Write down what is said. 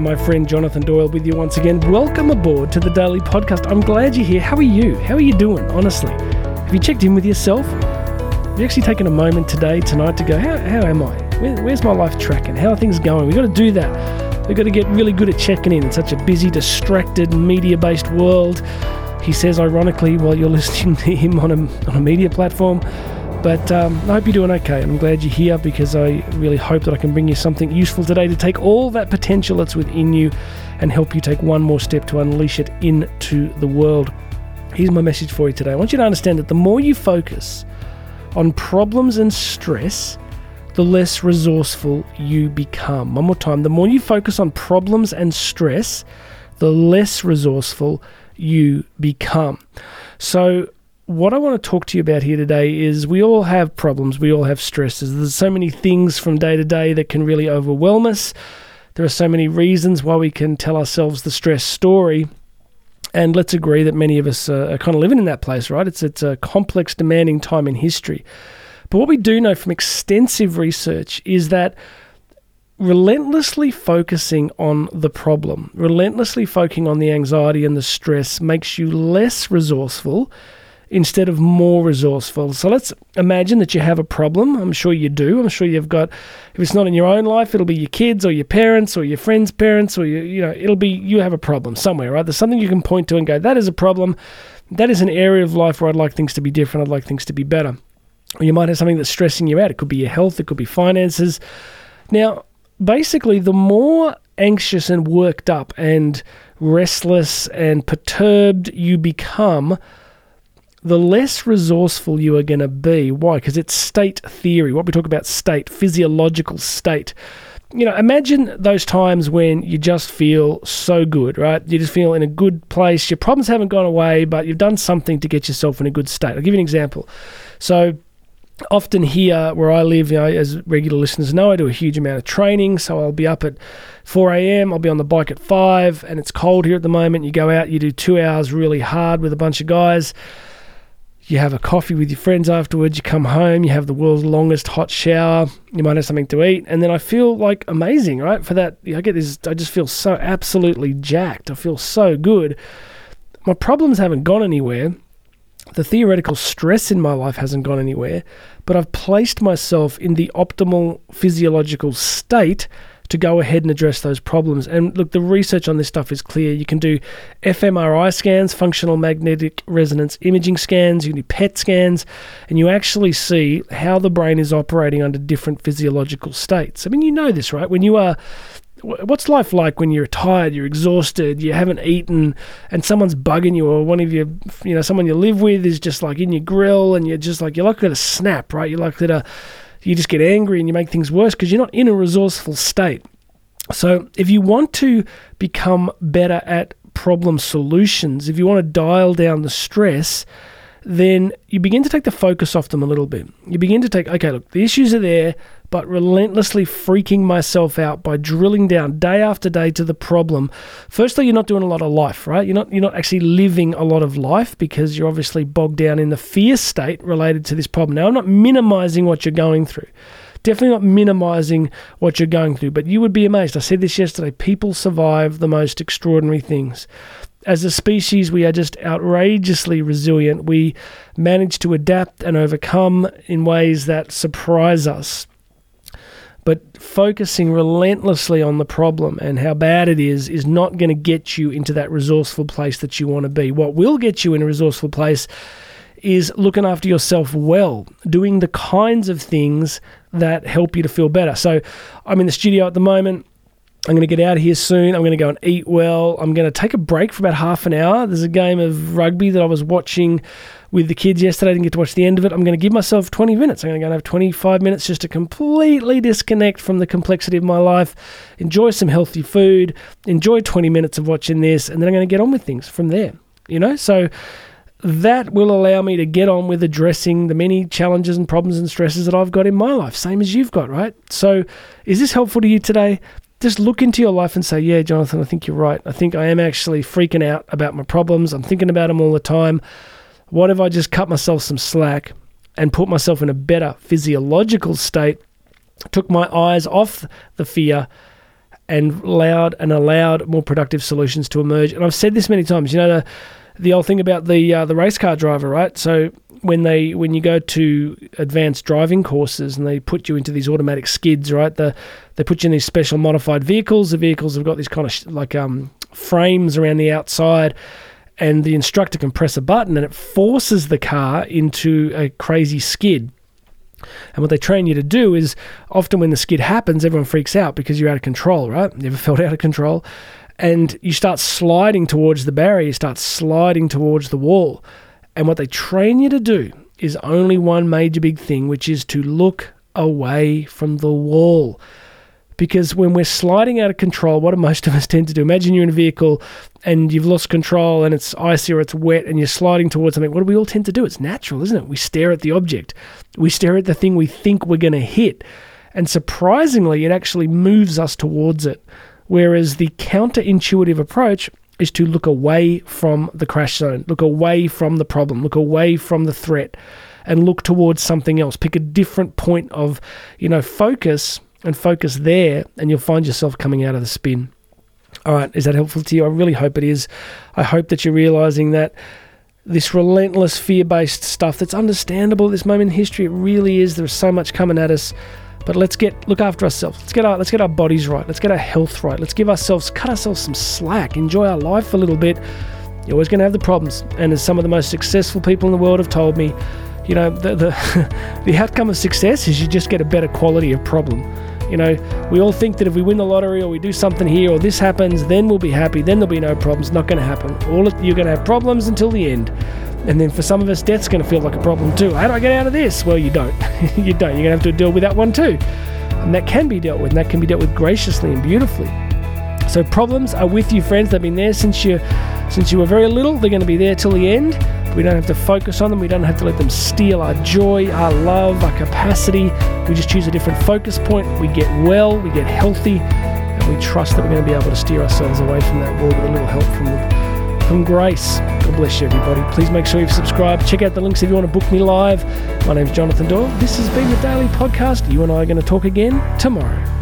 my friend Jonathan Doyle, with you once again. Welcome aboard to the Daily Podcast. I'm glad you're here. How are you? How are you doing, honestly? Have you checked in with yourself? Have you actually taken a moment today, tonight, to go, how, how am I? Where, where's my life tracking? How are things going? We've got to do that. We've got to get really good at checking in in such a busy, distracted, media based world. He says, ironically, while you're listening to him on a, on a media platform. But um, I hope you're doing okay. I'm glad you're here because I really hope that I can bring you something useful today to take all that potential that's within you and help you take one more step to unleash it into the world. Here's my message for you today. I want you to understand that the more you focus on problems and stress, the less resourceful you become. One more time. The more you focus on problems and stress, the less resourceful you become. So, what I want to talk to you about here today is we all have problems, we all have stresses. There's so many things from day to day that can really overwhelm us. There are so many reasons why we can tell ourselves the stress story. And let's agree that many of us are, kind of living in that place, right? It's, it's a complex, demanding time in history. But what we do know from extensive research is that relentlessly focusing on the problem, relentlessly focusing on the anxiety and the stress makes you less resourceful instead of more resourceful. So let's imagine that you have a problem. I'm sure you do. I'm sure you've got, if it's not in your own life, it'll be your kids or your parents or your friends' parents or, you, you know, it'll be you have a problem somewhere, right? There's something you can point to and go, that is a problem. That is an area of life where I'd like things to be different. I'd like things to be better. Or you might have something that's stressing you out. It could be your health, it could be finances. Now, basically, the more anxious and worked up and restless and perturbed you become, the less resourceful you are going to be. Why? Because it's state theory. What we talk about state, physiological state. You know, imagine those times when you just feel so good, right? You just feel in a good place. Your problems haven't gone away, but you've done something to get yourself in a good state. I'll give you an example. So, often here where I live, you know, as regular listeners know, I do a huge amount of training. So I'll be up at 4 a.m., I'll be on the bike at 5, and it's cold here at the moment. You go out, you do two hours really hard with a bunch of guys you have a coffee with your friends afterwards, you come home, you have the world's longest hot shower, you might have something to eat, and then I feel like amazing, right? For that, I get this, I just feel so absolutely jacked. I feel so good. My problems haven't gone anywhere. The theoretical stress in my life hasn't gone anywhere, but I've placed myself in the optimal physiological state to go ahead and address those problems. And look, the research on this stuff is clear. You can do fMRI scans, functional magnetic resonance imaging scans, you can do PET scans, and you actually see how the brain is operating under different physiological states. I mean, you know this, right? When you are what's life like when you're tired, you're exhausted, you haven't eaten, and someone's bugging you, or one of your, you know, someone you live with is just like in your grill, and you're just like you're likely to snap, right? You're likely to you just get angry and you make things worse because you're not in a resourceful state. So, if you want to become better at problem solutions, if you want to dial down the stress, then you begin to take the focus off them a little bit. You begin to take, okay, look, the issues are there, but relentlessly freaking myself out by drilling down day after day to the problem. Firstly, you're not doing a lot of life, right? You're not you're not actually living a lot of life because you're obviously bogged down in the fear state related to this problem. Now, I'm not minimizing what you're going through. Definitely not minimizing what you're going through, but you would be amazed. I said this yesterday. People survive the most extraordinary things as a species, we are just outrageously resilient. We manage to adapt and overcome in ways that surprise us. But focusing relentlessly on the problem and how bad it is is not going to get you into that resourceful place that you want to be. What will get you in a resourceful place is looking after yourself well, doing the kinds of things that help you to feel better. So I'm in the studio at the moment. I'm going to get out of here soon. I'm going to go and eat well. I'm going to take a break for about half an hour. There's a game of rugby that I was watching with the kids yesterday. I didn't get to watch the end of it. I'm going to give myself 20 minutes. I'm going to go and have 25 minutes just to completely disconnect from the complexity of my life, enjoy some healthy food, enjoy 20 minutes of watching this, and then I'm going to get on with things from there. You know, so that will allow me to get on with addressing the many challenges and problems and stresses that I've got in my life, same as you've got, right? So, is this helpful to you today? Just look into your life and say, yeah, Jonathan, I think you're right. I think I am actually freaking out about my problems. I'm thinking about them all the time. What if I just cut myself some slack and put myself in a better physiological state, took my eyes off the fear, and allowed and allowed more productive solutions to emerge. And I've said this many times. You know the the old thing about the uh, the race car driver, right? So when they when you go to advanced driving courses and they put you into these automatic skids, right? The they put you in these special modified vehicles. The vehicles have got these kind of sh- like um, frames around the outside, and the instructor can press a button and it forces the car into a crazy skid. And what they train you to do is often when the skid happens, everyone freaks out because you're out of control, right? You ever felt out of control? And you start sliding towards the barrier, you start sliding towards the wall. And what they train you to do is only one major big thing, which is to look away from the wall. Because when we're sliding out of control, what do most of us tend to do? Imagine you're in a vehicle and you've lost control and it's icy or it's wet and you're sliding towards something. What do we all tend to do? It's natural, isn't it? We stare at the object, we stare at the thing we think we're going to hit. And surprisingly, it actually moves us towards it. Whereas the counterintuitive approach is to look away from the crash zone, look away from the problem, look away from the threat, and look towards something else. Pick a different point of, you know, focus and focus there, and you'll find yourself coming out of the spin. All right, is that helpful to you? I really hope it is. I hope that you're realizing that this relentless fear based stuff that's understandable at this moment in history, it really is. There's so much coming at us. But let's get look after ourselves. Let's get our let's get our bodies right. Let's get our health right. Let's give ourselves cut ourselves some slack. Enjoy our life a little bit. You're always going to have the problems. And as some of the most successful people in the world have told me, you know, the the, the outcome of success is you just get a better quality of problem. You know, we all think that if we win the lottery or we do something here or this happens, then we'll be happy. Then there'll be no problems. Not going to happen. All you're going to have problems until the end. And then for some of us, death's going to feel like a problem too. How do I get out of this? Well, you don't. you don't. You're going to have to deal with that one too. And that can be dealt with, and that can be dealt with graciously and beautifully. So problems are with you, friends. They've been there since you since you were very little. They're going to be there till the end. We don't have to focus on them. We don't have to let them steal our joy, our love, our capacity. We just choose a different focus point. We get well, we get healthy, and we trust that we're going to be able to steer ourselves away from that world with a little help from the, from grace. God bless you, everybody. Please make sure you've subscribed. Check out the links if you want to book me live. My name's Jonathan Doyle. This has been the Daily Podcast. You and I are going to talk again tomorrow.